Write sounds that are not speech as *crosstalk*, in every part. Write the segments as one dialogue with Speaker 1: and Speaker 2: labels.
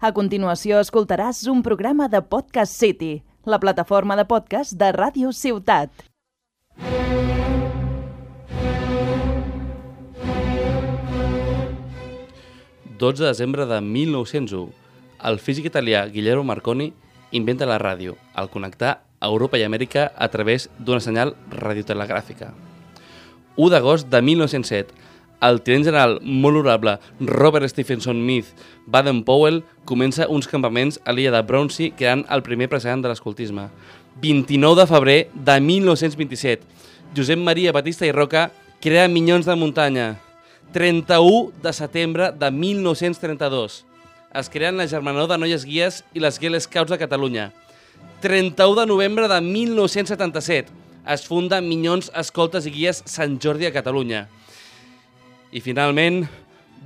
Speaker 1: A continuació escoltaràs un programa de Podcast City, la plataforma de podcast de Ràdio Ciutat.
Speaker 2: ...12 de desembre de 1901, el físic italià Guillermo Marconi inventa la ràdio al connectar Europa i Amèrica a través d'una senyal radiotelegràfica. 1 d'agost de 1907, el tinent general molt honorable Robert Stephenson Meath Baden-Powell comença uns campaments a l'illa de Brownsea creant el primer precedent de l'escoltisme. 29 de febrer de 1927, Josep Maria Batista i Roca crea Minyons de Muntanya. 31 de setembre de 1932, es creen la Germanor de Noies Guies i les Girl Scouts de Catalunya. 31 de novembre de 1977, es funda Minyons Escoltes i Guies Sant Jordi a Catalunya. I finalment,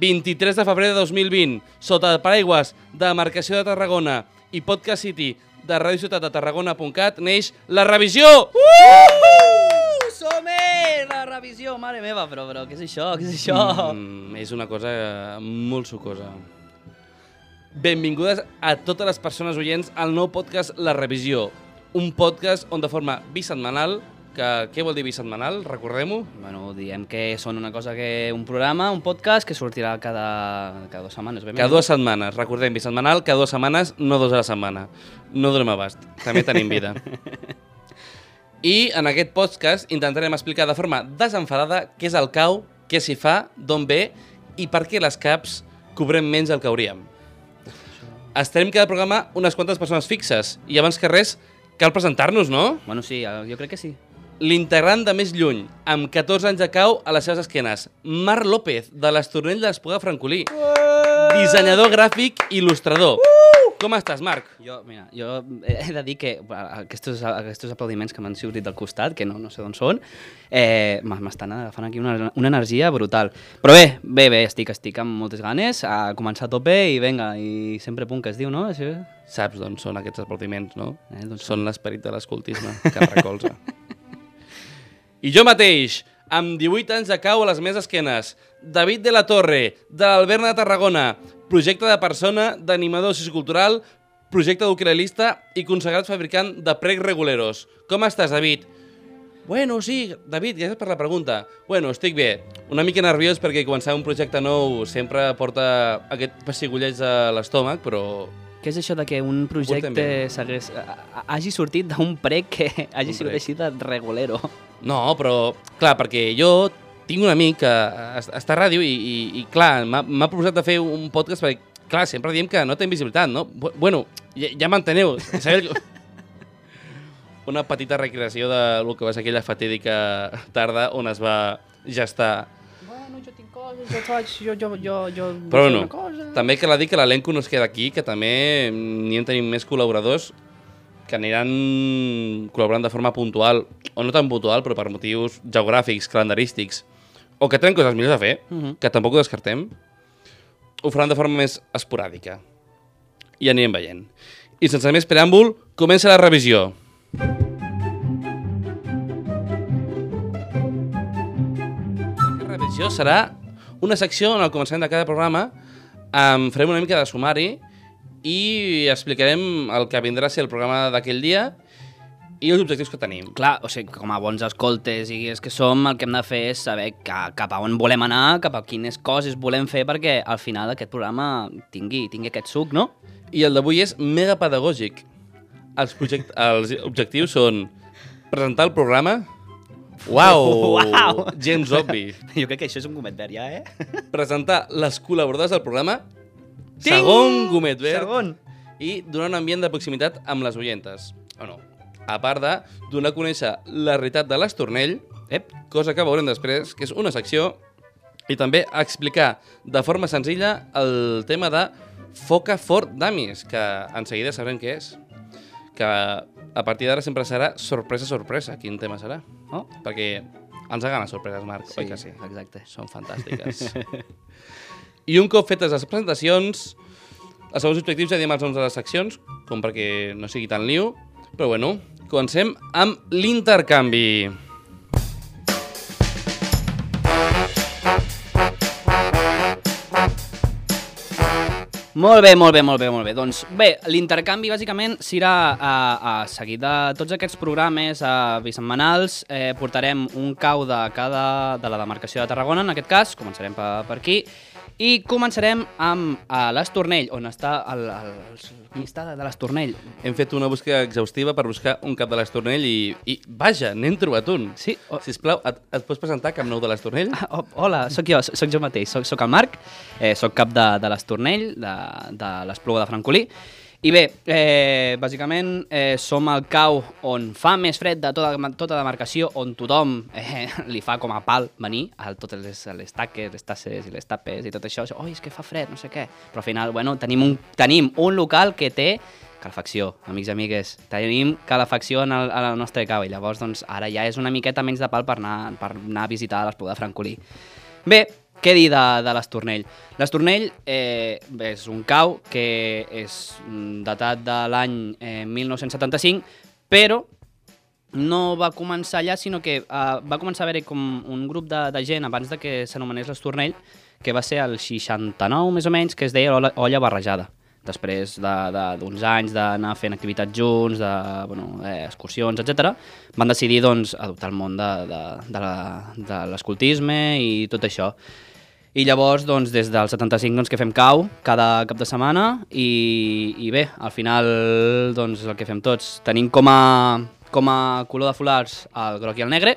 Speaker 2: 23 de febrer de 2020, sota paraigües de Marcació de Tarragona i Podcast City de Radio Ciutat de Tarragona.cat neix la revisió!
Speaker 3: Uh! Som-hi! La revisió, mare meva, però, però què és això? Què és això?
Speaker 2: Mm, és una cosa molt sucosa. Benvingudes a totes les persones oients al nou podcast La Revisió, un podcast on de forma bisetmanal, que què vol dir bisetmanal? Recordem-ho?
Speaker 3: Bueno, diem que són una cosa que... un programa, un podcast que sortirà cada, cada dues setmanes. Ben
Speaker 2: Cada dues setmanes, recordem, bisetmanal, cada dues setmanes, no dos a la setmana. No donem abast, també tenim vida. *laughs* I en aquest podcast intentarem explicar de forma desenfadada què és el cau, què s'hi fa, d'on ve i per què les caps cobrem menys del que hauríem. Estarem cada programa unes quantes persones fixes i abans que res cal presentar-nos, no?
Speaker 3: Bueno, sí, jo crec que sí.
Speaker 2: L'integrant de més lluny, amb 14 anys de cau a les seves esquenes, Marc López, de l'Estornell de l'Espuga Francolí. Dissenyador gràfic i il·lustrador. Com estàs, Marc?
Speaker 3: Jo, mira, jo he de dir que aquests, aquests aplaudiments que m'han sortit del costat, que no, no sé d'on són, eh, m'estan agafant aquí una, una energia brutal. Però bé, bé, bé, estic, estic amb moltes ganes, a començar a tope i venga, i sempre punt que es diu, no? Això...
Speaker 2: Saps d'on són aquests aplaudiments, no?
Speaker 3: Eh, doncs
Speaker 2: són l'esperit de l'escoltisme que recolza. *laughs* I jo mateix, amb 18 anys de cau a les meves esquenes, David de la Torre, de l'Alberna de Tarragona, projecte de persona, d'animador sociocultural, projecte d'ucrelista i consagrat fabricant de pregs reguleros. Com estàs, David? Bueno, sí, David, gràcies per la pregunta. Bueno, estic bé. Una mica nerviós perquè començar un projecte nou sempre porta aquest pessigolleig a l'estómac, però
Speaker 3: Què és això de que un projecte s'hagués- hagi sortit d'un prec que hagi
Speaker 2: Un
Speaker 3: sigut
Speaker 2: prec.
Speaker 3: així de regulero?
Speaker 2: No, però, clar, perquè jo tinc un amic que es- està a ràdio i, i, i clar, m'ha proposat de fer un podcast perquè, clar, sempre diem que no té visibilitat, no? Bu- Bueno, ja, ja m'enteneu. *laughs* Una petita recreació de lo que va ser aquella fatídica tarda on es va gestar.
Speaker 3: Jo faig, jo, jo, jo, jo
Speaker 2: Però bueno, també cal dir que l'elenco no es queda aquí, que també n'hi en tenim més col·laboradors que aniran col·laborant de forma puntual, o no tan puntual, però per motius geogràfics, calendarístics, o que tenen coses millors a fer,
Speaker 3: Mhm.
Speaker 2: que tampoc ho descartem, ho faran de forma més esporàdica. I anirem veient. I sense més preàmbul, comença la revisió. La revisió serà una secció on al començament de cada programa em farem una mica de sumari i explicarem el que vindrà a ser el programa d'aquell dia i els objectius que tenim.
Speaker 3: Clar, o sigui, com a bons escoltes i guies que som, el que hem de fer és saber ca, cap a on volem anar, cap a quines coses volem fer perquè al final aquest programa tingui, tingui aquest suc, no?
Speaker 2: I el d'avui és mega pedagògic. Els, els objectius són presentar el programa... Uau! *laughs*
Speaker 3: Uau!
Speaker 2: Gens obvi. *laughs*
Speaker 3: Jo crec que això és un comentari, ja, eh? *laughs*
Speaker 2: Presentar les col·laboradores del programa.
Speaker 3: Ting!
Speaker 2: Segon gomet verd.
Speaker 3: Segon.
Speaker 2: I donar un ambient de proximitat amb les oientes. O no? A part de donar a conèixer la realitat de l'Estornell,
Speaker 3: Ep.
Speaker 2: cosa que veurem després, que és una secció, i també explicar de forma senzilla el tema de Foca Fort Damis, que en seguida sabrem què és. Que a partir d'ara sempre serà sorpresa, sorpresa. Quin tema serà?
Speaker 3: Oh.
Speaker 2: Perquè ens aganen sorpreses, Marc, oi que sí?
Speaker 3: exacte.
Speaker 2: Són fantàstiques. *laughs* I un cop fetes les presentacions, els segons objectius ja diem els noms de les seccions, com perquè no sigui tan liu, però bueno, comencem amb l'intercanvi.
Speaker 3: Molt bé, molt bé, molt bé, molt bé. Doncs bé, l'intercanvi bàsicament serà a, a seguir de tots aquests programes a bisetmanals. Eh, portarem un cau de cada de la demarcació de Tarragona, en aquest cas, començarem per, per aquí, i començarem amb a l'Estornell, on està el, el llista de l'Estornell.
Speaker 2: Hem fet una búsqueda exhaustiva per buscar un cap de l'Estornell i, i vaja, n'hem trobat un.
Speaker 3: Sí, o-
Speaker 2: Sisplau, et, et pots presentar cap nou de l'Estornell?
Speaker 3: Ah, oh, hola, sóc jo, sóc jo mateix, sóc, sóc el Marc, eh, sóc cap de, de l'Estornell, de, de l'Espluga de Francolí, i bé, eh, bàsicament eh, som el cau on fa més fred de tota, tota demarcació, on tothom eh, *laughs* li fa com a pal venir a totes les, les taques, les tasses i les tapes i tot això. Oi, és que fa fred, no sé què. Però al final, bueno, tenim un, tenim un local que té calefacció, amics i amigues. Tenim calefacció en el, en el nostre cau i llavors doncs, ara ja és una miqueta menys de pal per anar, per anar a visitar l'Espluga de Francolí. Bé, què dir de, de l'Estornell? L'Estornell eh, és un cau que és mm, datat de l'any eh, 1975, però no va començar allà, sinó que eh, va començar a haver com un grup de, de gent abans de que s'anomenés l'Estornell, que va ser el 69, més o menys, que es deia Olla, Barrejada. Després d'uns de, d'uns anys d'anar fent activitats junts, de bueno, eh, excursions, etc, van decidir doncs, adoptar el món de, de, de de l'escoltisme i tot això. I llavors, doncs, des del 75 doncs, que fem cau cada cap de setmana i, i bé, al final doncs, és el que fem tots. Tenim com a, com a color de folars el groc i el negre,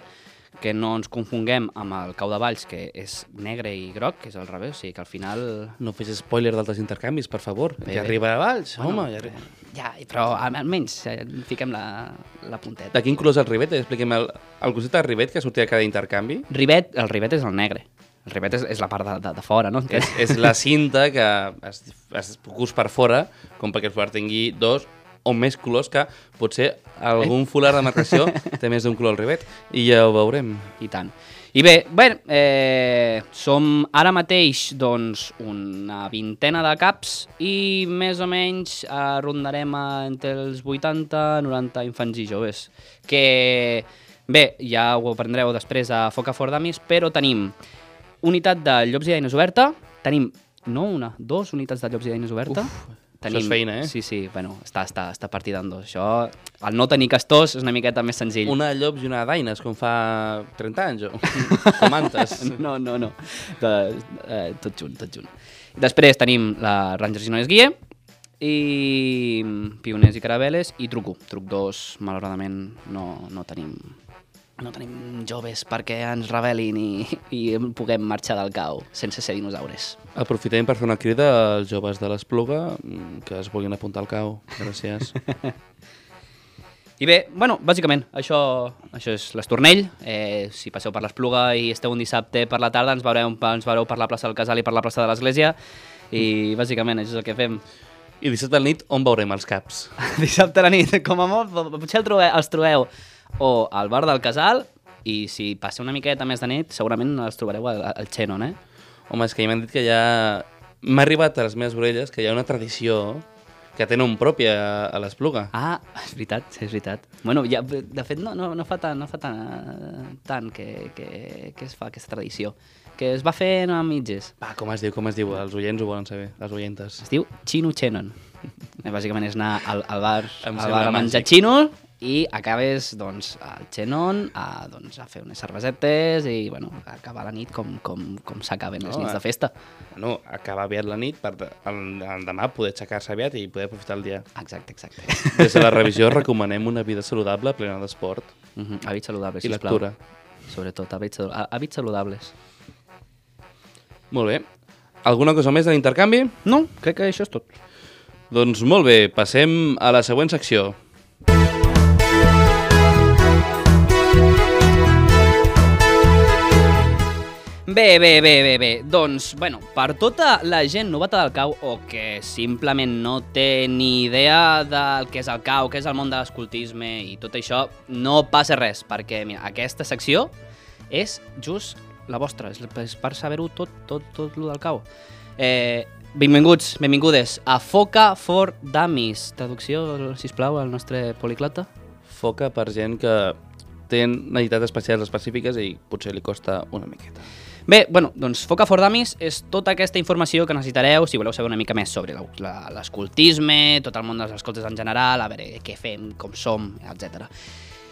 Speaker 3: que no ens confonguem amb el cau de Valls, que és negre i groc, que és al revés, o sigui que al final...
Speaker 2: No fes spoiler d'altres intercanvis, per favor.
Speaker 3: Bé, bé.
Speaker 2: arriba a Valls, home. Ja arri...
Speaker 3: Ja, però al- almenys eh, fiquem la, la punteta.
Speaker 2: De quin color és el rivet? Expliquem el, el concepte de rivet que sortia a cada intercanvi.
Speaker 3: Rivet, el rivet és el negre. El rivet és, és la part de, de, de fora, no?
Speaker 2: És, és la cinta que es, es cus per fora, com perquè el folar tingui dos o més colors que potser algun folar de marcació té més d'un color al rivet i ja ho veurem.
Speaker 3: I tant. I bé, bé eh, som ara mateix doncs, una vintena de caps i més o menys eh, rondarem entre els 80-90 infants i joves. Que, bé, ja ho aprendreu després a Foca for Dummies, però tenim unitat de llops i eines oberta, tenim, no una, dos unitats de llops i eines oberta.
Speaker 2: Uf, això és feina, eh?
Speaker 3: Sí, sí, bueno, està, està, està partida en dos. Això, el no tenir castors és una miqueta més senzill.
Speaker 2: Una de llops i una d'aines, com fa 30 anys, o *laughs* com antes.
Speaker 3: No, no, no. De, eh, tot junt, tot junt. Després tenim la Rangers i Noies Guia i Pioners i Carabeles i Truc 1. Truc 2, malauradament, no, no tenim no tenim joves perquè ens rebel·lin i, i puguem marxar del cau sense ser dinosaures.
Speaker 2: Aprofitem per fer una crida als joves de l'Espluga mm, que es vulguin apuntar al cau. Gràcies. *laughs*
Speaker 3: I bé, bueno, bàsicament, això, això és l'Estornell. Eh, si passeu per l'Espluga i esteu un dissabte per la tarda, ens veureu, ens veureu per la plaça del Casal i per la plaça de l'Església. I bàsicament això és el que fem.
Speaker 2: I dissabte al nit, on veurem els caps? *laughs*
Speaker 3: Dissabte a la nit, com a molt, potser el trobeu, els trobeu o al bar del Casal i si passeu una miqueta més de nit, segurament els trobareu al, al Xenon, eh?
Speaker 2: Home, és que ja m'han dit que ja... M'ha arribat a les meves orelles que hi ha una tradició que té nom propi a, a l'Espluga.
Speaker 3: Ah, és veritat, és veritat. Bueno, ja, de fet, no, no, no fa tant, no fa tant, tant que, que, que es fa aquesta tradició, que es va fent a mitges.
Speaker 2: Va, com es diu, com es diu? Els oients ho volen saber, les oientes.
Speaker 3: Es diu Chino Chenon. *laughs* Bàsicament és anar al, al bar, al bar a menjar
Speaker 2: màgic.
Speaker 3: xino i acabes doncs, al Chenon a, doncs, a fer unes cervesetes i bueno, a acabar la nit com, com, com s'acaben les
Speaker 2: No,
Speaker 3: nits
Speaker 2: eh.
Speaker 3: de festa.
Speaker 2: Bueno, acabar aviat la nit per el, el demà poder aixecar-se aviat i poder aprofitar el dia.
Speaker 3: Exacte, exacte.
Speaker 2: Des de la revisió recomanem una vida saludable, plena d'esport
Speaker 3: uh -huh. Hàbits saludables,
Speaker 2: i
Speaker 3: sisplau.
Speaker 2: lectura.
Speaker 3: Sobretot, hàbits, hàbits saludables.
Speaker 2: Molt bé. Alguna cosa més de l'intercanvi?
Speaker 3: No, crec que això és tot.
Speaker 2: Doncs molt bé, passem a la següent secció.
Speaker 3: Bé, bé, bé, bé, bé. Doncs, bueno, per tota la gent novata del cau o que simplement no té ni idea del que és el cau, què és el món de l'escoltisme i tot això, no passa res, perquè mira, aquesta secció és just la vostra, és per saber-ho tot, tot, tot lo del cau. Eh, benvinguts, benvingudes a Foca for Dummies. Traducció, sisplau, al nostre policlota.
Speaker 2: Foca per gent que té necessitats especials específiques i potser li costa una miqueta.
Speaker 3: Bé, bueno, doncs Foca for Dummies és tota aquesta informació que necessitareu si voleu saber una mica més sobre l'escoltisme, tot el món dels escoltes en general, a veure què fem, com som, etc.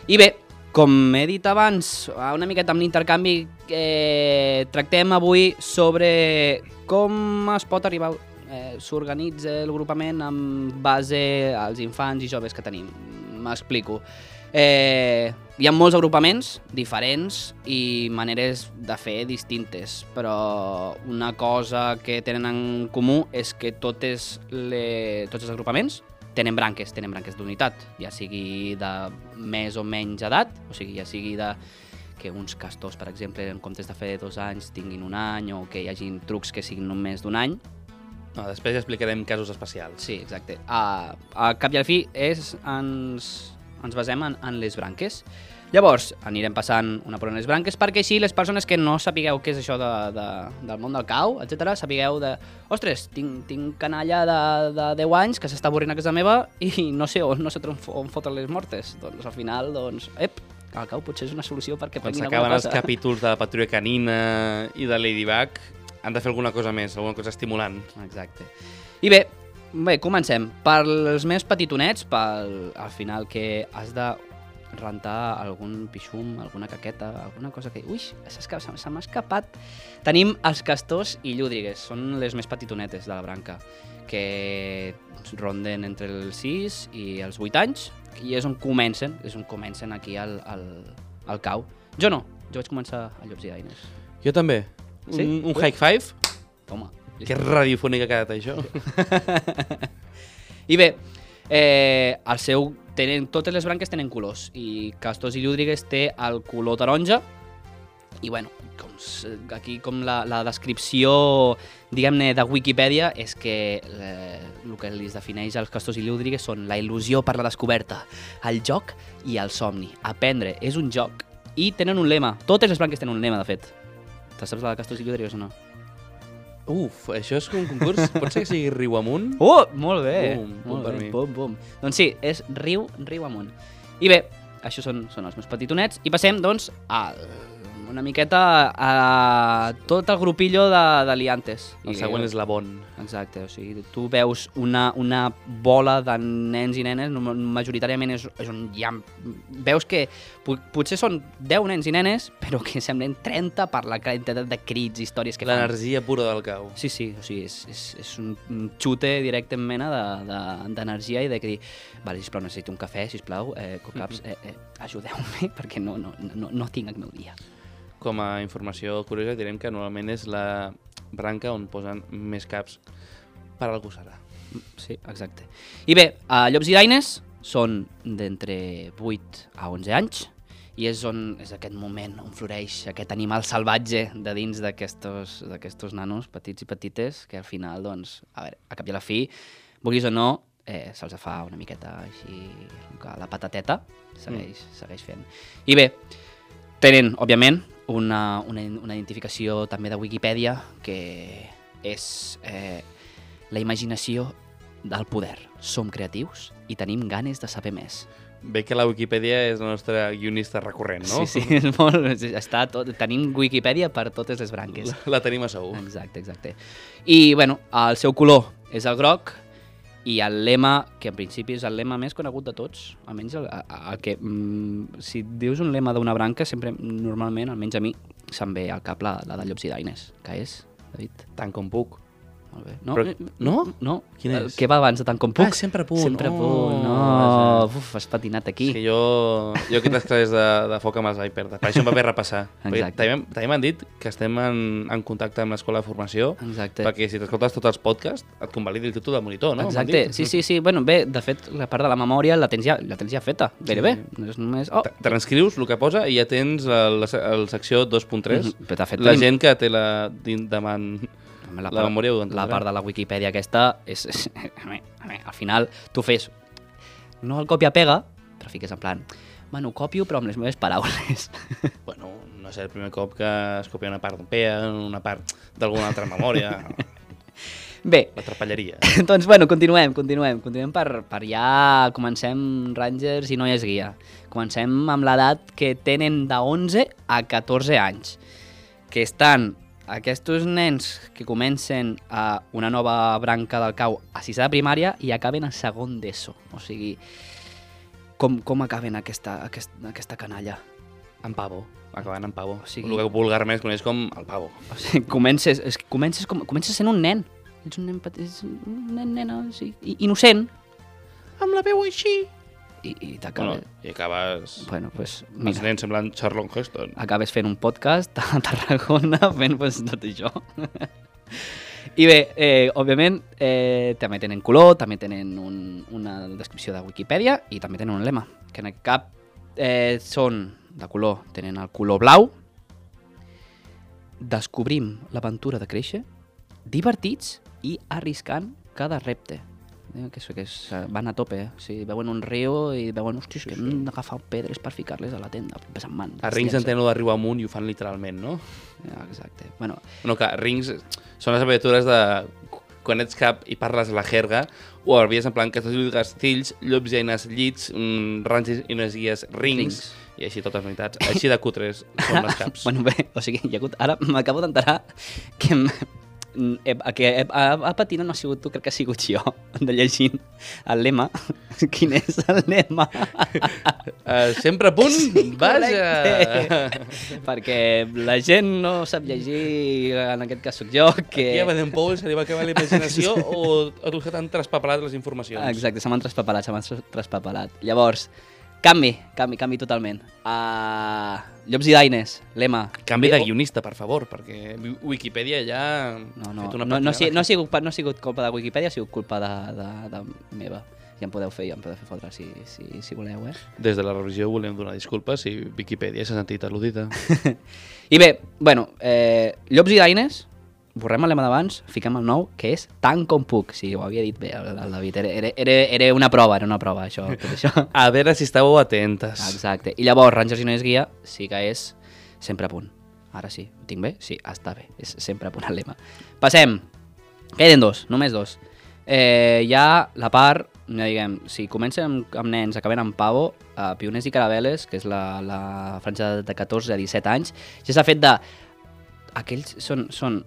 Speaker 3: I bé, com he dit abans, una miqueta amb l'intercanvi, eh, tractem avui sobre com es pot arribar, eh, s'organitza el grupament en base als infants i joves que tenim. M'explico. Eh, hi ha molts agrupaments diferents i maneres de fer distintes, però una cosa que tenen en comú és que totes le... tots els agrupaments tenen branques, tenen branques d'unitat, ja sigui de més o menys edat, o sigui, ja sigui de que uns castors, per exemple, en comptes de fer dos anys tinguin un any o que hi hagin trucs que siguin només d'un any.
Speaker 2: No, després ja explicarem casos especials.
Speaker 3: Sí, exacte. A, a cap i al fi és, ens, ens basem en, en les branques. Llavors, anirem passant una per una les branques perquè així les persones que no sapigueu què és això de, de, del món del cau, etc, sapigueu de... Ostres, tinc, tinc canalla de, de 10 anys que s'està avorrint a casa meva i no sé on, no sé on, fo- on fotre les mortes. Doncs al final, doncs, ep, el cau potser és una solució perquè
Speaker 2: Quan s'acaben els capítols de la Patrulla Canina i de Ladybug, han de fer alguna cosa més, alguna cosa estimulant.
Speaker 3: Exacte. I bé, bé, comencem. Per als més petitonets, pel, al final que has de rentar algun pixum, alguna caqueta, alguna cosa que... Ui, se m'ha escapat. Tenim els castors i llúdrigues, són les més petitonetes de la branca, que ronden entre els 6 i els 8 anys, i és on comencen, és on comencen aquí al, al, al cau. Jo no, jo vaig començar a Llops i Daines.
Speaker 2: Jo també.
Speaker 3: Sí?
Speaker 2: Un, un high five?
Speaker 3: Toma.
Speaker 2: Que radiofònica ha quedat això. *laughs*
Speaker 3: I bé, eh, el seu, tenen, totes les branques tenen colors i Castors i Llúdrigues té el color taronja i bueno, com, aquí com la, la descripció diguem-ne de Wikipedia és que eh, el que els defineix els Castors i Llúdrigues són la il·lusió per la descoberta, el joc i el somni. Aprendre és un joc i tenen un lema. Totes les branques tenen un lema, de fet. Te saps la de Castors i Llúdrigues o no?
Speaker 2: Uf, això és un concurs? Pot ser que sigui riu amunt?
Speaker 3: Oh, molt bé.
Speaker 2: Bum, bum
Speaker 3: molt
Speaker 2: per
Speaker 3: bé.
Speaker 2: mi.
Speaker 3: Bum, bum. Doncs sí, és riu, riu amunt. I bé, això són, són els meus petitonets. I passem, doncs, a una miqueta a tot el grupillo de, de liantes.
Speaker 2: El
Speaker 3: I-
Speaker 2: següent és la Bon.
Speaker 3: Exacte, o sigui, tu veus una, una bola de nens i nenes, majoritàriament és, és hi ha... Veus que potser són 10 nens i nenes, però que semblen 30 per la quantitat de crits, històries que fan.
Speaker 2: L'energia pura del cau.
Speaker 3: Sí, sí, o sigui, és, és, és un un xute directe en mena d'energia de, de, i de que dir, vale, sisplau, necessito un cafè, sisplau, eh, cocaps, *laughs* eh, eh, ajudeu-me *laughs* perquè no, no, no, no tinc el meu dia.
Speaker 2: Com a informació curiosa direm que normalment és la branca on posen més caps per algú serà.
Speaker 3: Sí, exacte. I bé, a Llops i Daines són d'entre 8 a 11 anys i és on és aquest moment on floreix aquest animal salvatge de dins d'aquestos d'aquestos nanos petits i petites que al final, doncs, a veure, a cap i a la fi, vulguis o no, eh, se'ls fa una miqueta així la patateta segueix, mm. segueix fent. I bé, tenen, òbviament, una, una, una identificació també de Wikipedia que és eh, la imaginació del poder. Som creatius i tenim ganes de saber més.
Speaker 2: Bé que la Wikipedia és la nostra guionista recurrent, no?
Speaker 3: Sí, sí, *laughs* és molt, està tot, tenim Wikipedia per totes les branques.
Speaker 2: La, la tenim a segur.
Speaker 3: Exacte, exacte. I, bueno, el seu color és el groc i el lema, que en principi és el lema més conegut de tots, almenys el, el, el que... Mm, si dius un lema d'una branca, sempre, normalment, almenys a mi, se'm ve al cap la, la de Llops i Daines, que és, David?
Speaker 2: Tant com puc.
Speaker 3: Molt bé. No?
Speaker 2: Però- no?
Speaker 3: No.
Speaker 2: Quin
Speaker 3: El
Speaker 2: és?
Speaker 3: que va abans de tant com puc.
Speaker 2: Ah, sempre a punt.
Speaker 3: Sempre a
Speaker 2: Oh,
Speaker 3: punt. No,
Speaker 2: vaja.
Speaker 3: uf, has patinat aquí.
Speaker 2: És que jo, jo aquestes classes de, de foc amb els iPad, per això em va bé repassar. *laughs* Perquè
Speaker 3: Exacte.
Speaker 2: També, també m'han dit que estem en, en contacte amb l'escola de formació,
Speaker 3: Exacte.
Speaker 2: perquè si t'escoltes tots els podcasts et convalidi el títol de monitor, no?
Speaker 3: Exacte, sí, sí, sí. Bueno, bé, de fet, la part de la memòria la tens ja, la tens ja feta, gairebé. No és només... Oh,
Speaker 2: Transcrius el que posa i ja tens la, la, la secció 2.3.
Speaker 3: Mhm, però de fet
Speaker 2: La
Speaker 3: tenim-
Speaker 2: gent que té la din- davant la,
Speaker 3: part-
Speaker 2: memòria ho entendrà.
Speaker 3: La part de la Wikipedia aquesta és... és a mi, a mi, al final, tu fes... No el copia-pega, però fiques en plan... Bueno, copio, però amb les meves paraules. *laughs*
Speaker 2: Bueno, no sé, el primer cop que es copia una part d'un PEA, una part d'alguna altra memòria, *laughs*
Speaker 3: Bé,
Speaker 2: la trapelleria. *laughs*
Speaker 3: doncs bueno, continuem, continuem. Continuem per, per ja... Comencem Rangers i noies guia. Comencem amb l'edat que tenen de 11 a 14 anys, que estan aquests nens que comencen a una nova branca del cau a sisè de primària i acaben a segon d'ESO. O sigui, com, com acaben aquesta, aquest, aquesta canalla?
Speaker 2: En pavo, acabant en pavo.
Speaker 3: O sigui-.
Speaker 2: El que vulgarment es coneix com el pavo.
Speaker 3: O sigui, comences, és, comences, com, comences sent un nen. Ets un nen, petit, ets un nen, nena, o sigui, i- innocent.
Speaker 2: Amb la veu així.
Speaker 3: I, i t'acabes...
Speaker 2: Bueno, I acabes...
Speaker 3: Bueno, pues,
Speaker 2: Els
Speaker 3: mira,
Speaker 2: nens semblant Charlton Heston.
Speaker 3: acabes fent un podcast a *laughs* Tarragona fent pues, tot això. *laughs* I bé, eh, òbviament, eh, també tenen color, també tenen un, una descripció de Wikipedia i també tenen un lema, que en aquest cap eh, són de color, tenen el color blau, descobrim l'aventura de créixer, divertits i arriscant cada repte. Eh, Que, que eh, van a tope, eh? O sigui, veuen un riu i veuen, hòstia, és que hem d'agafar pedres per ficar-les a la tenda. Pensant, man,
Speaker 2: A Rings entenen d'arribar amunt i ho fan literalment, no?
Speaker 3: Ah, Exacte. Bueno,
Speaker 2: No, que Rings són les abreviatures de quan ets cap i parles la jerga, o havies en plan castells, castells, llops i eines, llits, mm, ranges i unes guies, rings,
Speaker 3: Rings.
Speaker 2: i així totes les unitats. Així de cutres són *laughs* les caps.
Speaker 3: bueno, bé, o sigui. Ara m'acabo d'enterar que, que he, a, a patina no ha sigut tu, crec que ha sigut jo, *laughs* de llegint el lema. *laughs* Quin és el lema?
Speaker 2: Uh, *laughs* sempre a punt, vaja!
Speaker 3: Correcte. Perquè la gent no sap llegir, en aquest cas sóc jo, que...
Speaker 2: Aquí a Baden Powell se li va acabar la imaginació o, o tu t'han traspapelat les informacions?
Speaker 3: Exacte, se m'han traspapelat, se m'han traspapelat. Llavors, canvi, canvi, canvi totalment. Uh, Llops i Daines, lema.
Speaker 2: Canvi de
Speaker 3: Bé,
Speaker 2: guionista, per favor, perquè Wi- Wikipedia ja
Speaker 3: No,
Speaker 2: ha
Speaker 3: no,
Speaker 2: fet una
Speaker 3: no, no, si, no, ha sigut, no ha sigut culpa de Wikipedia, ha sigut culpa de, de, de meva. Ja em podeu fer, ja em podeu fer fotre si, si, si voleu, eh?
Speaker 2: Des de la revisió volem donar disculpes si Wikipedia s'ha sentit al·ludida. *laughs*
Speaker 3: I bé, bueno, eh, Llops i Daines, borrem el lema d'abans, fiquem el nou, que és tant com puc. Sí, ho havia dit bé el, el David, era, era, era, era una prova, era una prova, això. Tot això. *laughs*
Speaker 2: A veure si estàveu atentes.
Speaker 3: Exacte. I llavors, Rangers i Noies Guia sí que és sempre a punt. Ara sí, ho tinc bé? Sí, està bé. És sempre a punt el lema. Passem. Queden dos, només dos. Eh, hi ha la part, ja diguem, si comencen amb, amb nens, acaben amb pavo, eh, Pioners i Carabeles, que és la, la franja de 14 a 17 anys, ja s'ha fet de... Aquells són, són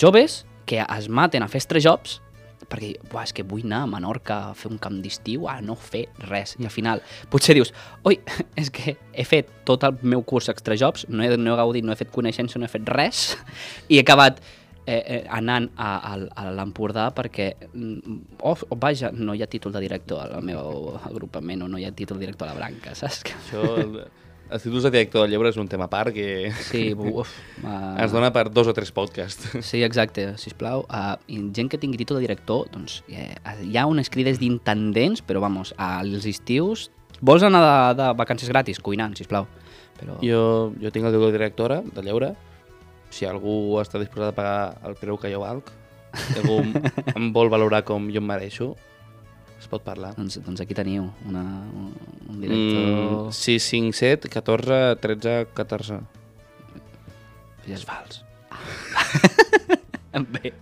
Speaker 3: joves que es maten a fer estrejobs perquè, buah, és que vull anar a Menorca a fer un camp d'estiu, a no fer res. I al final, potser dius, oi, *laughs* és que he fet tot el meu curs extrajobs, no he, no he gaudit, no he fet coneixença, no he fet res, *laughs* i he acabat eh, eh, anant a, a, a l'Empordà perquè, mm, oh, oh, vaja, no hi ha títol de director al meu agrupament o no hi ha títol de director a la branca, saps?
Speaker 2: Això, els títols de director del llibre és un tema a part que
Speaker 3: Sí, *laughs* uf, uh,
Speaker 2: ens dona per dos o tres podcasts.
Speaker 3: Sí, exacte, sisplau. Uh, gent que tingui títol de director, doncs eh, hi ha unes crides d'intendents, però vamos, als estius... Vols anar de, de vacances gratis? Cuinant, sisplau. Però...
Speaker 2: Jo, jo tinc el títol de directora de lleure. Si algú està disposat a pagar el preu que jo valc, si algú *laughs* em vol valorar com jo em mereixo, es pot parlar.
Speaker 3: Doncs, doncs aquí teniu una, un, un director...
Speaker 2: Mm, 6, 5, 7, 14, 13, 14.
Speaker 3: Ja és fals. *laughs* bé.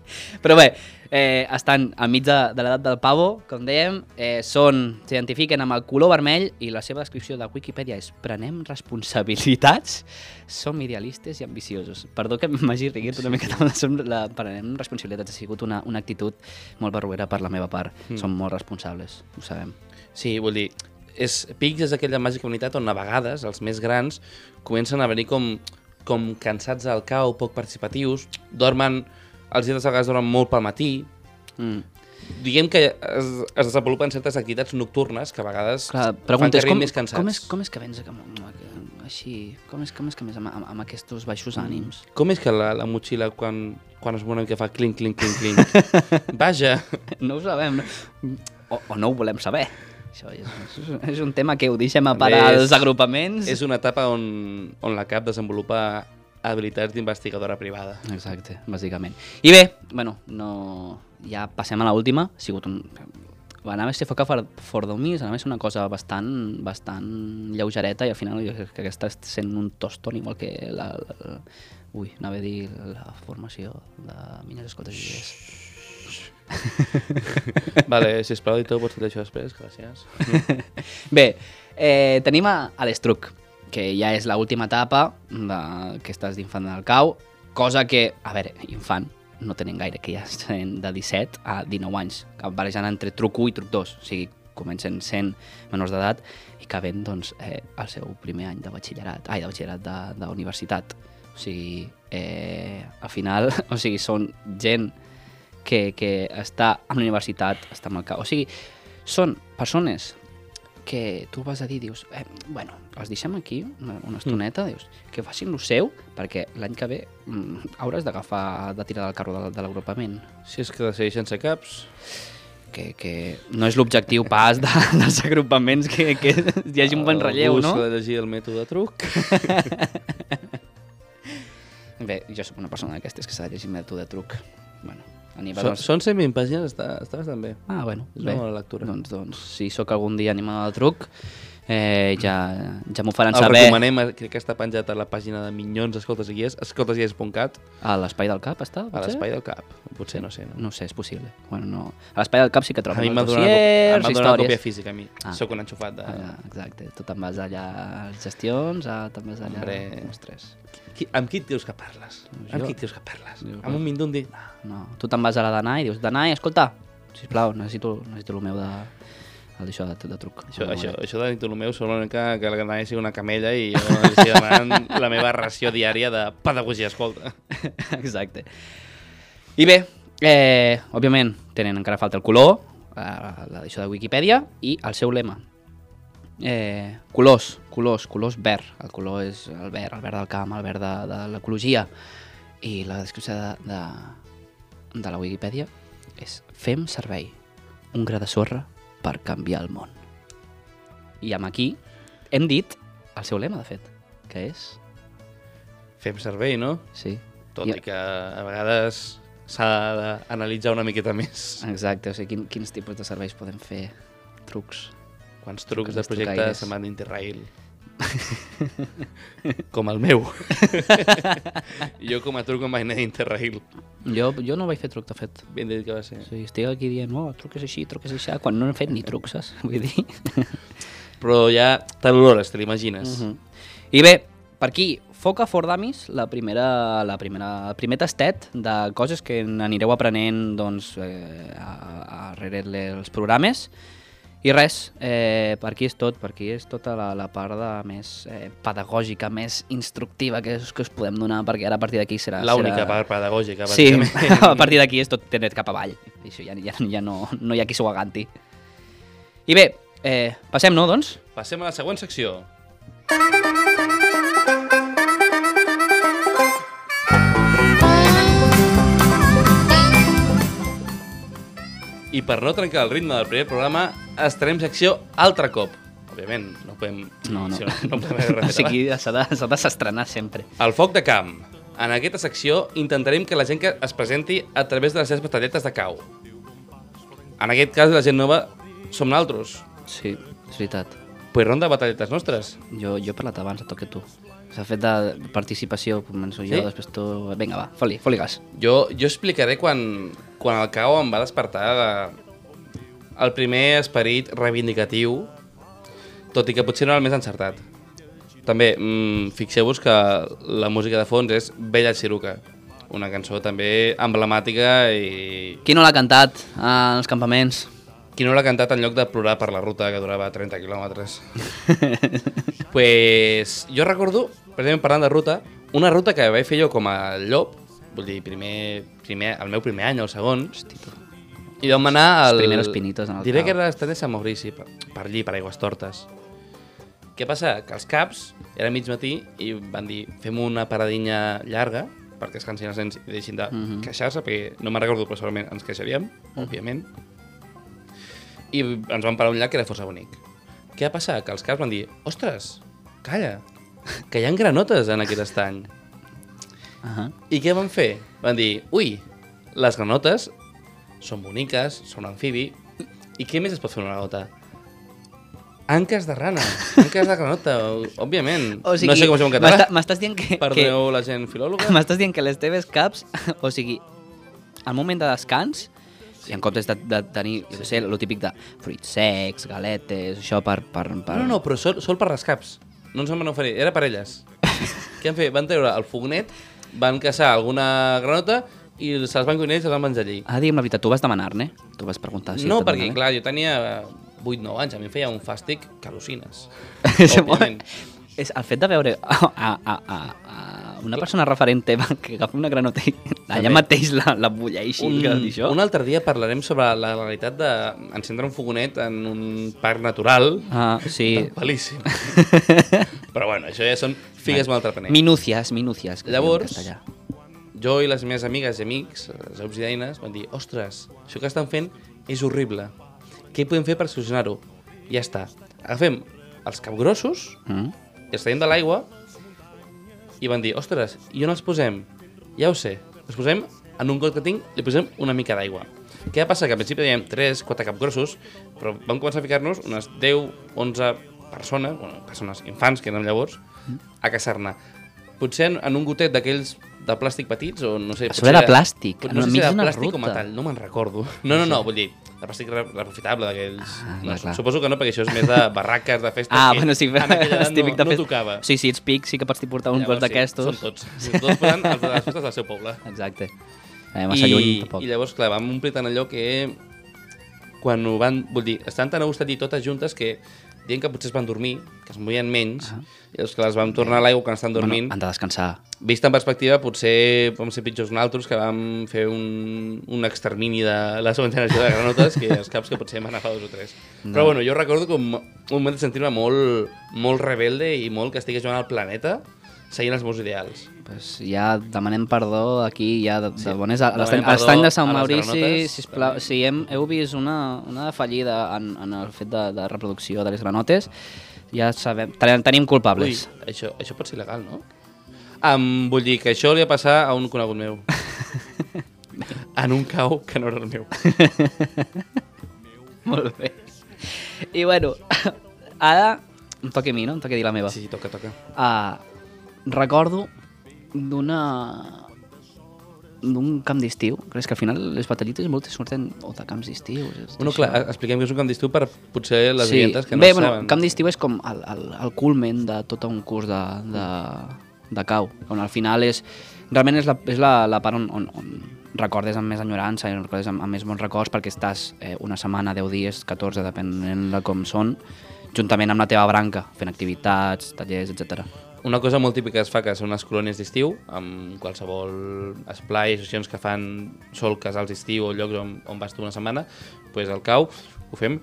Speaker 3: Però bé, eh, estan enmig de, de l'edat del pavo, com dèiem, eh, són, s'identifiquen amb el color vermell i la seva descripció de Wikipedia és prenem responsabilitats, som idealistes i ambiciosos. Perdó que m'hagi riguit una mica la, som- la prenem responsabilitats, ha sigut una, una actitud molt barruera per la meva part. Mm. Som molt responsables, ho sabem.
Speaker 2: Sí, vull dir, és, Pics és aquella màgica unitat on a vegades els més grans comencen a venir com, com cansats al cau, poc participatius, dormen, els dies a vegades dormen molt pel matí,
Speaker 3: Mm.
Speaker 2: diguem que es, es desenvolupen certes activitats nocturnes que a vegades
Speaker 3: Clar,
Speaker 2: fan
Speaker 3: preguntes,
Speaker 2: que
Speaker 3: com,
Speaker 2: més cansats.
Speaker 3: com, és, com és que vens amb, amb, així, com és, com és que vens amb, amb, amb aquests baixos ànims?
Speaker 2: Com és que la, la motxilla quan, quan es mou una mica fa clink, clink, clink, clink? *laughs* Vaja!
Speaker 3: No ho sabem. O, o no ho volem saber. Això és, és, un tema que ho deixem a parar als agrupaments.
Speaker 2: És una etapa on, on la CAP desenvolupa habilitats d'investigadora privada.
Speaker 3: Exacte, bàsicament. I bé, bueno, no... ja passem a l'última. Ha sigut un... Anava a ser foca for, for dummies, anava a ser una cosa bastant, bastant lleugereta i al final jo crec que aquesta està sent un toston igual que la, la, ui, anava a dir la formació de mines escoltes idees.
Speaker 2: vale, sisplau, editor, pots fer això després? Gràcies. *laughs*
Speaker 3: Bé, eh, tenim a, a l'Estruc, que ja és l'última etapa d'aquestes d'infant del cau. cosa que, a veure, infant, no tenen gaire, que ja estan de 17 a 19 anys, que barrejant entre truc 1 i truc 2, o sigui, comencen sent menors d'edat i acaben doncs, eh, el seu primer any de batxillerat, ai, de batxillerat de, de universitat. O sigui, eh, al final, *laughs* o sigui, són gent que, que està a la universitat, està amb el cap. O sigui, són persones que tu vas a dir, dius, eh, bueno, els deixem aquí una, una estoneta, mm. dius, que facin lo seu, perquè l'any que ve mm, hauràs d'agafar, de tirar del carro de, de l'agrupament.
Speaker 2: Si és que de seguir sense caps...
Speaker 3: Que, que no és l'objectiu pas de, *laughs* dels agrupaments que, que hi hagi un bon relleu,
Speaker 2: Algú
Speaker 3: no?
Speaker 2: s'ha de llegir el mètode truc. *laughs*
Speaker 3: Bé, jo sóc una persona d'aquestes que s'ha de llegir mètode de truc. Bueno, animadors...
Speaker 2: són 120 pàgines, està, està bastant bé.
Speaker 3: Ah, bueno,
Speaker 2: És una
Speaker 3: bé.
Speaker 2: bona lectura.
Speaker 3: Doncs, doncs, si sóc algun dia animador de truc, eh, ja, ja m'ho faran
Speaker 2: El
Speaker 3: saber
Speaker 2: recomanem, eh, crec que està penjat a la pàgina de Minyons Escoltes i Guies, escoltesguies.cat,
Speaker 3: a l'Espai del Cap, està?
Speaker 2: a
Speaker 3: potser?
Speaker 2: l'espai del cap. Potser, no sé. No?
Speaker 3: No sé, és possible. Bueno, no. A l'Espai del Cap sí que
Speaker 2: A
Speaker 3: trobo
Speaker 2: mi
Speaker 3: els
Speaker 2: m'ha donat, còpia física, a mi.
Speaker 3: Ah.
Speaker 2: Soc un enxufat de...
Speaker 3: Ah, exacte, tu te'n vas allà a les gestions, a, te'n vas allà...
Speaker 2: Hombre.
Speaker 3: Ostres.
Speaker 2: Qui, amb qui et dius que parles? Amb
Speaker 3: Jo?
Speaker 2: qui et dius que parles?
Speaker 3: Jo,
Speaker 2: Amb un mindundi? No.
Speaker 3: No, tu te'n vas a la Danai i dius, Danai, escolta, sisplau, necessito, necessito el meu de, el d'això de, de truc.
Speaker 2: Això, això, això de Bartolomeu sembla una mica que sigui una camella i jo estic demanant *laughs* la meva ració diària de pedagogia escolta. *laughs*
Speaker 3: Exacte. I bé, eh, òbviament, tenen encara falta el color, eh, d'això de Wikipedia, i el seu lema. Eh, colors, colors, colors verd. El color és el verd, el verd del camp, el verd de, de l'ecologia. I la descripció de, de, de la Wikipedia és fem servei, un gra de sorra per canviar el món. I amb aquí hem dit el seu lema, de fet, que és...
Speaker 2: Fem servei, no?
Speaker 3: Sí,
Speaker 2: Tot
Speaker 3: I-
Speaker 2: i que a vegades s'ha d'analitzar una miqueta més.
Speaker 3: Exacte, o sigui, quin, quins tipus de serveis podem fer? Trucs.
Speaker 2: Quants trucs
Speaker 3: Trucs
Speaker 2: de
Speaker 3: trucaires.
Speaker 2: se'n van d'Interrail. *laughs* com el meu. *laughs* jo com a truc em vaig anar d'Interrail.
Speaker 3: Jo, jo no vaig fer truc, de fet.
Speaker 2: Ben dit que va ser.
Speaker 3: Sigui, estic aquí dient, no, truc és així, truc és així, quan no hem fet ni trucs, saps? *laughs* Vull dir...
Speaker 2: Però ja te l'olores, te l'imagines.
Speaker 3: Mhm. I bé, per aquí, Foca for Dummies, la primera, la primera, el primer tastet de coses que n'anireu aprenent doncs, eh, a, a, a darrere els programes. I res, eh, per aquí és tot, per aquí és tota la, la part de més eh, pedagògica, més instructiva que, us- que us podem donar, perquè ara a partir d'aquí serà...
Speaker 2: L'única
Speaker 3: serà...
Speaker 2: part pedagògica,
Speaker 3: Sí, *laughs* a partir d'aquí és tot tenet cap avall. I això ja, ja, ja no, no hi ha qui s'ho aganti. I bé, eh, passem, no, doncs?
Speaker 2: Passem a la següent secció. I per no trencar el ritme del primer programa, estarem secció altre cop. Òbviament, no podem...
Speaker 3: No, no. *laughs*
Speaker 2: si no, no podem *laughs*
Speaker 3: O sigui, s'ha de, de s'estrenar sempre.
Speaker 2: El foc de camp. En aquesta secció intentarem que la gent que es presenti a través de les seves batalletes de cau. En aquest cas, la gent nova som naltros.
Speaker 3: Sí, és veritat.
Speaker 2: Pues ronda de batalletes nostres.
Speaker 3: Jo, jo he parlat abans, et toca tu. S'ha fet de participació, començo jo,
Speaker 2: Sí?
Speaker 3: després tu... Vinga, va, foli, foli gas.
Speaker 2: Jo, jo explicaré quan, quan el cau em va despertar la, el primer esperit reivindicatiu, tot i que potser no era el més encertat. També, mmm, fixeu-vos que la música de fons és Bella Ciruca, una cançó també emblemàtica i
Speaker 3: Qui no l'ha cantat als campaments?
Speaker 2: qui no l'ha cantat en lloc de plorar per la ruta que durava 30 quilòmetres. *laughs* pues, jo recordo, precisament parlant de ruta, una ruta que vaig fer jo com a llop, vull dir, primer, primer, el meu primer any o el segon,
Speaker 3: Hosti.
Speaker 2: I vam anar al...
Speaker 3: Els primeros pinitos en el
Speaker 2: Diré
Speaker 3: cau.
Speaker 2: que era l'estany de Sant Maurici, per, per allí, per Aigües Tortes. Què passa? Que els caps, era mig matí, i van dir, fem una paradinha llarga, perquè es cansin els nens i deixin de
Speaker 3: Mhm.
Speaker 2: queixar-se, perquè no me'n recordo, però segurament ens queixaríem, òbviament. I ens van parar un llac que era força bonic. Què va passar? Que els caps van dir, ostres, calla, que hi ha granotes en aquest estany.
Speaker 3: Uh -huh.
Speaker 2: I què van fer? Van dir, ui, les granotes són boniques, són amfibi, i què més es pot fer una granota? Anques de rana, *laughs* anques de granota, òbviament. no sé com es diu en català.
Speaker 3: m'està- M'estàs dient que... que
Speaker 2: Perdoneu la gent filòloga. *laughs*
Speaker 3: M'estàs dient que les teves caps, *laughs* o sigui, al moment de descans, i en comptes de, de tenir, jo sé, el típic de fruits secs, galetes, això per... per, per...
Speaker 2: No, no, no, però sol, sol per les caps. No ens en van oferir, era per elles. Què han fet? Van treure el fognet van caçar alguna granota i se'ls van cuinar i se'ls van menjar allí.
Speaker 3: Ah, digue'm la veritat, tu vas demanar-ne? Tu vas preguntar si
Speaker 2: no, perquè, clar, jo tenia 8-9 anys, a mi em feia un fàstic que al·lucines. *laughs*
Speaker 3: És
Speaker 2: Òbviament.
Speaker 3: És el fet de veure a, a, a, a, una persona referent teva que agafa una granota i *laughs* allà mateix la, la bulleixi.
Speaker 2: Un,
Speaker 3: això.
Speaker 2: un altre dia parlarem sobre la realitat d'encendre un fogonet en un parc natural.
Speaker 3: Ah, sí.
Speaker 2: Pelíssim. *laughs* Però bueno, això ja són figues amb altre paner.
Speaker 3: Minucias, minucias. que es diu en
Speaker 2: Llavors. Jo i les meves amigues i amics, les obsidianes, van dir, ostres, això que estan fent és horrible. Què podem fer per solucionar-ho? Ja està. Agafem els capgrossos
Speaker 3: Mm?
Speaker 2: i els traiem de l'aigua i van dir, ostres, i on els posem? Ja ho sé, els posem en un got que tinc, li posem una mica d'aigua. Què va passar? Que al principi dèiem 3, 4 capgrossos, però vam començar a ficar-nos unes 10, 11 persones, bueno, persones, infants, que eren llavors, a caçar-ne. Potser en, en un gotet d'aquells de plàstic petits, o no sé...
Speaker 3: A sobre era plàstic,
Speaker 2: No
Speaker 3: el
Speaker 2: sé si era
Speaker 3: d'una
Speaker 2: plàstic o
Speaker 3: ruta.
Speaker 2: metall, no me'n recordo. No, no, no, vull dir, de plàstic re- reprofitable d'aquells...
Speaker 3: Ah,
Speaker 2: no,
Speaker 3: clar,
Speaker 2: suposo que no, perquè això és més de *laughs* barraques, de festes,
Speaker 3: Ah,
Speaker 2: que
Speaker 3: bueno, sí, *laughs* és típic
Speaker 2: no,
Speaker 3: de
Speaker 2: no
Speaker 3: fet-
Speaker 2: tocava.
Speaker 3: Sí, sí, ets pic, sí que pots portar un
Speaker 2: Llavors,
Speaker 3: gos d'aquestos.
Speaker 2: Sí, són tots. Sí, *laughs* tots posant els de les festes del seu poble.
Speaker 3: Exacte. Eh, massa lluny,
Speaker 2: I,
Speaker 3: tampoc.
Speaker 2: I llavors, clar, vam omplir tant allò que quan ho van... Vull dir, estan tan a gust allí totes juntes que dient que potser es van dormir, que es movien menys,
Speaker 3: Ah.
Speaker 2: i llavors que les vam tornar a l'aigua quan estan dormint.
Speaker 3: Bueno, han de descansar.
Speaker 2: Vist en perspectiva, potser vam ser pitjors nosaltres, que vam fer un, un extermini de la segona generació de granotes, que els caps que potser van agafar dos o tres.
Speaker 3: No.
Speaker 2: Però bueno, jo recordo com un moment de sentir-me molt, molt rebelde i molt que estigués jugant al planeta seguint els meus ideals.
Speaker 3: Pues ja demanem perdó aquí, ja de, de bones... A, l'estany de Sant Maurici, sisplau, si hem, heu vist una, una fallida en, en el fet de, de reproducció de les granotes, ja sabem, tenim, tenim
Speaker 2: Ui,
Speaker 3: culpables.
Speaker 2: això, això pot ser il·legal, no? Um, vull dir que això li va passar a un conegut meu. *laughs* en un cau que no era el meu. *laughs*
Speaker 3: Molt bé. I bueno, *laughs* ara em toca a mi, no? Em toca dir la meva.
Speaker 2: Sí, sí, toca, toca.
Speaker 3: Uh, recordo d'una d'un camp d'estiu, és que al final les batallites moltes surten o de camps d'estiu.
Speaker 2: Bueno, clar, expliquem que és un camp d'estiu per potser les
Speaker 3: sí.
Speaker 2: que no
Speaker 3: Bé, bueno,
Speaker 2: saben.
Speaker 3: camp d'estiu és com el, el, el culmen de tot un curs de, de, de cau, on al final és, realment és la, és la, la part on, on, on recordes amb més enyorança i recordes amb, amb més bons records perquè estàs eh, una setmana, 10 dies, 14, depenent de com són, juntament amb la teva branca, fent activitats, tallers, etc.
Speaker 2: Una cosa molt típica que es fa que són les colònies d'estiu, amb qualsevol esplai, associacions que fan solques als estiu o llocs on, on vas tu una setmana, pues al cau ho fem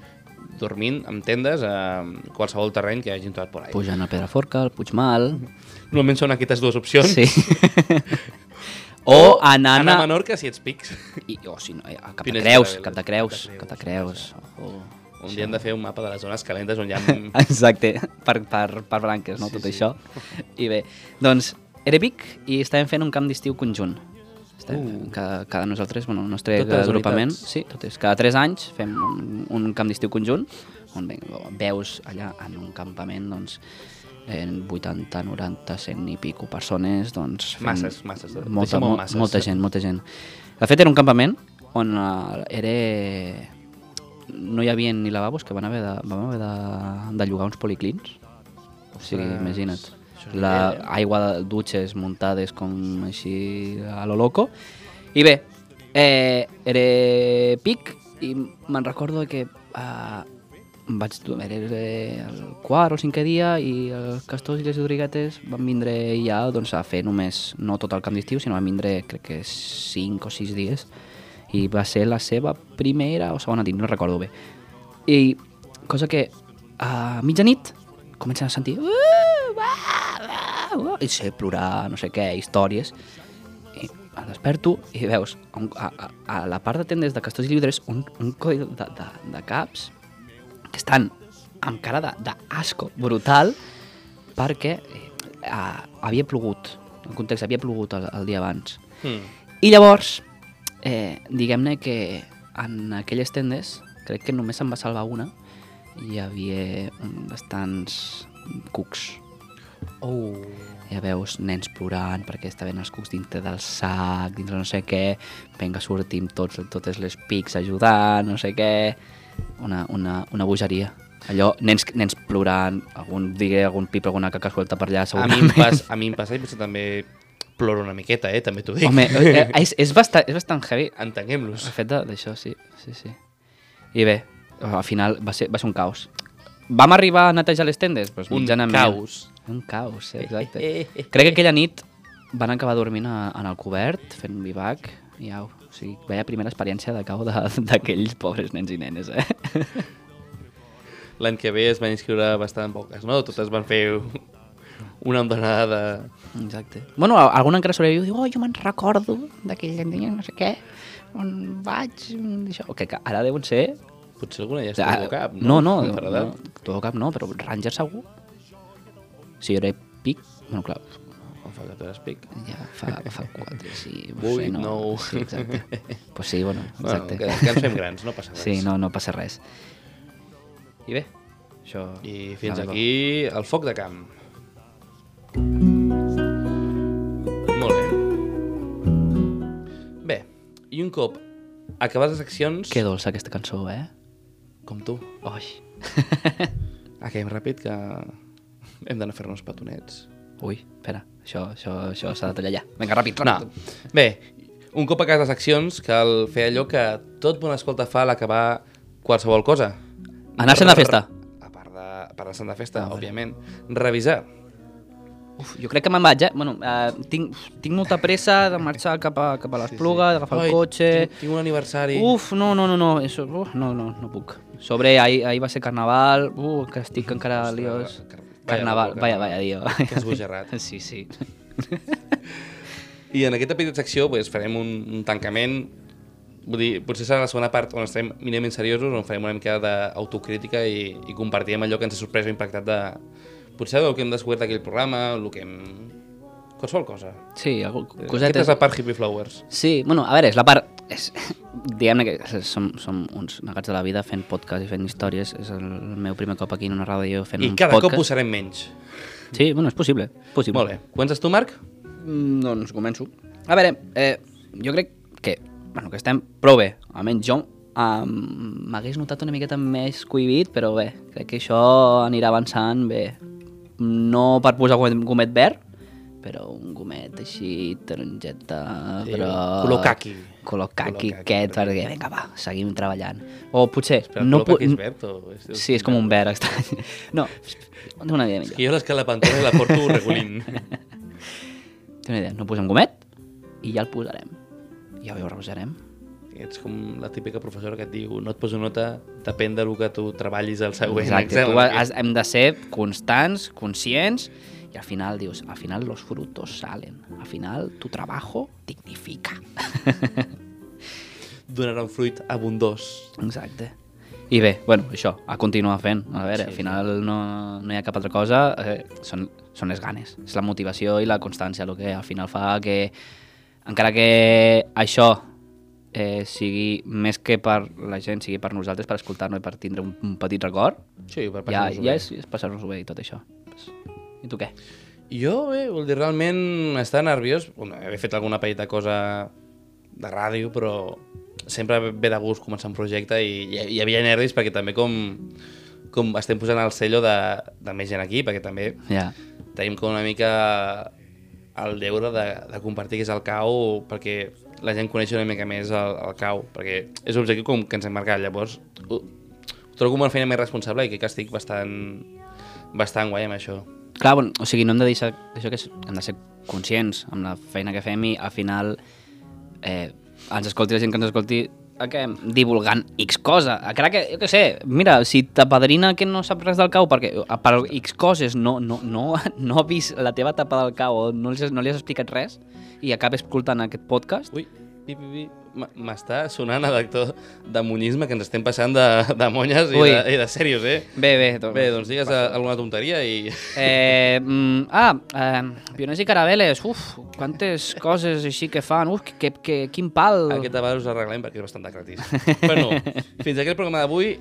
Speaker 2: dormint amb tendes a qualsevol terreny que hagin trobat por ahí.
Speaker 3: Pujant a Pedraforca, al Puigmal...
Speaker 2: Normalment són aquestes dues opcions.
Speaker 3: Sí. *laughs* o anant
Speaker 2: anar
Speaker 3: a...
Speaker 2: Menorca si ets pics.
Speaker 3: I, o si no, eh, a Cap de Creus. Cap de Creus,
Speaker 2: Cap de
Speaker 3: Cap de Creus. Oh.
Speaker 2: Un dia hem de fer un mapa de les zones calentes on hi ha... *laughs*
Speaker 3: Exacte, per, per, per branques, no?
Speaker 2: Sí,
Speaker 3: Tot
Speaker 2: sí.
Speaker 3: això. I bé, doncs, era Vic i estàvem fent un camp d'estiu conjunt. Estàvem,
Speaker 2: Uh.
Speaker 3: cada, cada nosaltres, bueno, el nostre
Speaker 2: Totes
Speaker 3: agrupament, sí, totes, cada 3 anys fem un, un camp d'estiu conjunt, on ve, veus allà en un campament, doncs, en 80, 90, 100 i pico persones, doncs...
Speaker 2: Masses, masses.
Speaker 3: Molta,
Speaker 2: Deixa-m'ho
Speaker 3: mo
Speaker 2: masses.
Speaker 3: molta gent, molta gent. De fet, era un campament on uh, era... No hi havia ni lavabos, que van haver de, vam haver de, de llogar uns policlins. O sigui,
Speaker 2: Ostres,
Speaker 3: imagina't. La aigua de dutxes muntades com així a lo loco. I bé, eh, era pic i me'n recordo que eh, vaig, era el quart o cinquè dia i els castors i les rodriguetes van vindre ja doncs, a fer només, no tot el camp d'estiu, sinó van vindre crec que 5 o 6 dies i va ser la seva primera o segona nit, no recordo bé. I cosa que a mitjanit comencen a sentir "Uh, uh, uh", i sé plorar, no sé què, històries i em desperto i veus a, un- a, a, a la part de tendes de Castors i Llibres un, un coll de, de, de caps que estan amb cara d'asco brutal perquè eh, havia plogut, en context, havia plogut el, el dia abans.
Speaker 2: Hmm.
Speaker 3: I llavors, eh, diguem-ne que en aquelles tendes, crec que només se'n va salvar una, hi havia bastants cucs.
Speaker 2: Oh.
Speaker 3: Ja veus nens plorant perquè estaven els cucs dintre del sac, dintre no sé què, vinga, sortim tots, totes les pics ajudant, no sé què... Una, una, una bogeria. Allò, nens, nens plorant, algun, digui, algun pip, alguna caca suelta per allà,
Speaker 2: A mi, em
Speaker 3: segurament.
Speaker 2: pas, a mi em passa, i potser també ploro una miqueta, eh? També t'ho dic.
Speaker 3: Home, eh, *laughs* és, és, bastant, és bastant heavy
Speaker 2: Entenguem-los.
Speaker 3: el fet d'això, sí, sí, sí. I bé, al final va ser, va ser un caos. Vam arribar a netejar les tendes? Pues,
Speaker 2: Un
Speaker 3: mitjanament.
Speaker 2: caos.
Speaker 3: Un caos, eh, exacte. *laughs* Crec que aquella nit van acabar dormint a, en el cobert, fent un bivac, i au, o sigui, veia primera experiència de cau *laughs* d'aquells pobres nens i nenes, eh?
Speaker 2: L'any que ve es van inscriure bastant poques, no? Totes van fer una ondanada de...
Speaker 3: Exacte. Bueno, algun encara sobreviu i diu, oh, jo me'n recordo d'aquell dia, no sé què, on vaig, això... Que, que ara deuen ser...
Speaker 2: Potser alguna ja
Speaker 3: Ah,
Speaker 2: està al cap,
Speaker 3: no,
Speaker 2: no?
Speaker 3: no, no,
Speaker 2: edat.
Speaker 3: todo cap no, però Ranger segur. Si era pic, bueno, clar,
Speaker 2: Em fa que eres pic.
Speaker 3: ja fa, fa quatre, sí.
Speaker 2: Vuit,
Speaker 3: sí, no,
Speaker 2: nou.
Speaker 3: Sí, exacte. *laughs* pues sí, bueno,
Speaker 2: Bueno,
Speaker 3: exacte.
Speaker 2: que, que ens fem grans, no passa res.
Speaker 3: Sí, no, no passa res. I bé, això...
Speaker 2: I fins aquí el foc de camp. Molt bé. Bé, i un cop acabades les seccions...
Speaker 3: Que dolça aquesta cançó, eh?
Speaker 2: Com tu.
Speaker 3: Oi. *laughs*
Speaker 2: Acabem ràpid que hem d'anar a fer-nos petonets.
Speaker 3: Ui, espera, això això, això s'ha de tallar ja. Vinga, ràpid,
Speaker 2: No.
Speaker 3: ràpid.
Speaker 2: Bé, un cop acabades les seccions cal fer allò que tot bon escolta fa a l'acabar qualsevol cosa.
Speaker 3: Anar-se'n de festa.
Speaker 2: A part de, a part de de festa,
Speaker 3: Ah,
Speaker 2: òbviament. Revisar.
Speaker 3: Uf, jo crec que me'n vaig, eh? Bueno, eh, tinc, tinc molta pressa de marxar cap a, cap a l'Espluga, d'agafar
Speaker 2: Ai,
Speaker 3: el cotxe...
Speaker 2: Tinc, tinc un aniversari.
Speaker 3: Uf, no, no, no, no, eso, uf, no, no, no puc. Sobre, ahir, ahir va ser carnaval, uh, que estic encara
Speaker 2: Ostres,
Speaker 3: liós.
Speaker 2: car-
Speaker 3: Carnaval,
Speaker 2: vaya,
Speaker 3: vaya, dio.
Speaker 2: Que esbojarrat. *laughs*
Speaker 3: Sí, sí.
Speaker 2: I en aquesta petita secció pues, farem un, un tancament Vull dir, potser serà la segona part on estarem mínimament seriosos, on farem una mica d'autocrítica i, i compartirem allò que ens ha sorprès o impactat de... Potser del que hem descobert d'aquell programa, el que hem... Qualsevol cosa.
Speaker 3: Sí, algú,
Speaker 2: Aquesta
Speaker 3: cosetes...
Speaker 2: és la part Hippie Flowers.
Speaker 3: Sí, bueno, a veure, és la part... És, *laughs* diguem-ne que som, som uns negats de la vida fent podcast i fent històries. És el meu primer cop aquí en una ràdio fent
Speaker 2: I
Speaker 3: un
Speaker 2: cada
Speaker 3: podcast.
Speaker 2: cop ho serem menys.
Speaker 3: Sí, bueno, és possible. possible.
Speaker 2: Molt bé. Comences tu, Marc?
Speaker 3: Mm, doncs començo. A veure, eh, jo crec que, bueno, que estem prou bé. Almenys jo um, m'hagués notat una miqueta més cohibit, però bé, crec que això anirà avançant bé. No per posar gomet, gomet verd, però un gomet així taronjeta,
Speaker 2: Sí,
Speaker 3: però...
Speaker 2: color caqui.
Speaker 3: Color caqui
Speaker 2: Color
Speaker 3: aquest, perquè vinga, va, seguim treballant. O potser...
Speaker 2: Però
Speaker 3: no pu-
Speaker 2: és verd o... És,
Speaker 3: Sí, és com un verd estrany. *laughs* No, una idea millor.
Speaker 2: Que jo l'escala pantona la porto *laughs* regulint.
Speaker 3: Tinc una idea, no posem gomet i ja el posarem. Ja ho revisarem.
Speaker 2: Ets com la típica professora que et diu no et poso nota, depèn del que tu treballis el següent
Speaker 3: Exacte, tu has, hem de ser constants, conscients, i al final dius, al final los frutos salen, al final tu trabajo dignifica. *laughs*
Speaker 2: Donarà un fruit abundós.
Speaker 3: Exacte. I bé, bueno, això, a continuar fent. A veure,
Speaker 2: Sí,
Speaker 3: al final no, no hi ha cap altra cosa, eh, són, són les ganes. És la motivació i la constància el que al final fa que, encara que això eh, sigui més que per la gent, sigui per nosaltres, per escoltar-nos i per tindre un, un petit record,
Speaker 2: Sí, per
Speaker 3: ja,
Speaker 2: passar-nos-ho
Speaker 3: ja
Speaker 2: bé.
Speaker 3: és, és passar-nos-ho bé i tot això. Pues, I tu què?
Speaker 2: Jo, bé, vol dir, realment estar nerviós. Bueno, he fet alguna petita cosa de ràdio, però sempre ve de gust començar un projecte i hi, hi havia nervis perquè també com, com estem posant el cello de, de més gent aquí, perquè també
Speaker 3: Ja.
Speaker 2: tenim com una mica el deure de, de compartir què és el cau perquè la gent coneixi una mica més el, el cau, perquè és un objectiu com que ens hem marcat, llavors ho, ho trobo una feina més responsable i que estic bastant, bastant guai amb això.
Speaker 3: Clar, bueno, o sigui, no hem de deixar això que és, hem de ser conscients amb la feina que fem i al final eh, ens escolti la gent que ens escolti què? divulgant X cosa. Encara que, jo què sé, mira, si t'apadrina que no sap res del cau perquè per X coses no, no, no, *laughs* no ha vist la teva etapa del cau o no li, has- no li has explicat res i acaba escoltant aquest podcast,
Speaker 2: Ui, pi, pi, pi. M'està sonant el actor de monisme que ens estem passant de, de monyes i
Speaker 3: Ui.
Speaker 2: de, i de serios, eh?
Speaker 3: bé, bé. Doncs,
Speaker 2: Bé, doncs digues a- alguna tonteria i...
Speaker 3: Eh, mm, ah, eh, pioners i carabeles, uf, quantes coses així que fan, uf, que, que, quin pal.
Speaker 2: Aquest debat us arreglem perquè és bastant de gratis. bueno, fins aquí el programa d'avui.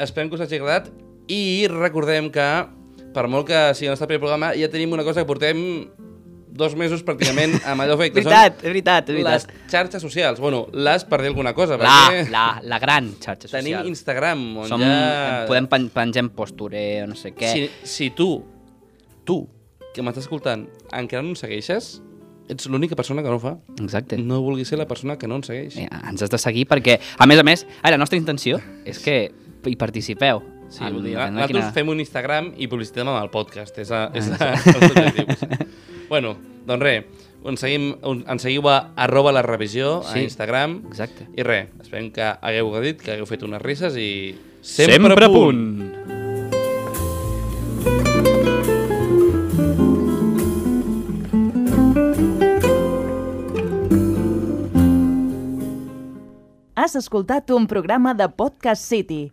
Speaker 2: Esperem que us hagi agradat i recordem que, per molt que sigui el nostre primer programa, ja tenim una cosa que portem dos mesos pràcticament amb allò fet, que
Speaker 3: veritat, és veritat, és veritat.
Speaker 2: les xarxes socials. Bueno, les per dir alguna cosa,
Speaker 3: La,
Speaker 2: perquè
Speaker 3: la, la gran xarxa
Speaker 2: tenim
Speaker 3: social.
Speaker 2: Instagram, on
Speaker 3: Som,
Speaker 2: ja...
Speaker 3: Podem pen penjar en posture no sé què.
Speaker 2: Si, si tu, tu, que m'estàs escoltant, encara no ens segueixes, ets l'única persona que no ho fa.
Speaker 3: Exacte.
Speaker 2: No vulguis ser la persona que no ens segueix.
Speaker 3: Eh, ens has de seguir perquè, a més a més, ara, la nostra intenció és que hi participeu.
Speaker 2: Sí,
Speaker 3: En-
Speaker 2: vull dir, nosaltres
Speaker 3: quina-
Speaker 2: fem un Instagram i publicitem amb el podcast. És, a, és a, els objectius. *laughs* bueno, doncs res, ens, seguim, ens seguiu a arroba la revisió a
Speaker 3: Sí.
Speaker 2: Instagram.
Speaker 3: Exacte.
Speaker 2: I res, esperem que hagueu gaudit, que hagueu fet unes risses i...
Speaker 3: Sempre a punt!
Speaker 1: Has escoltat un programa de Podcast City,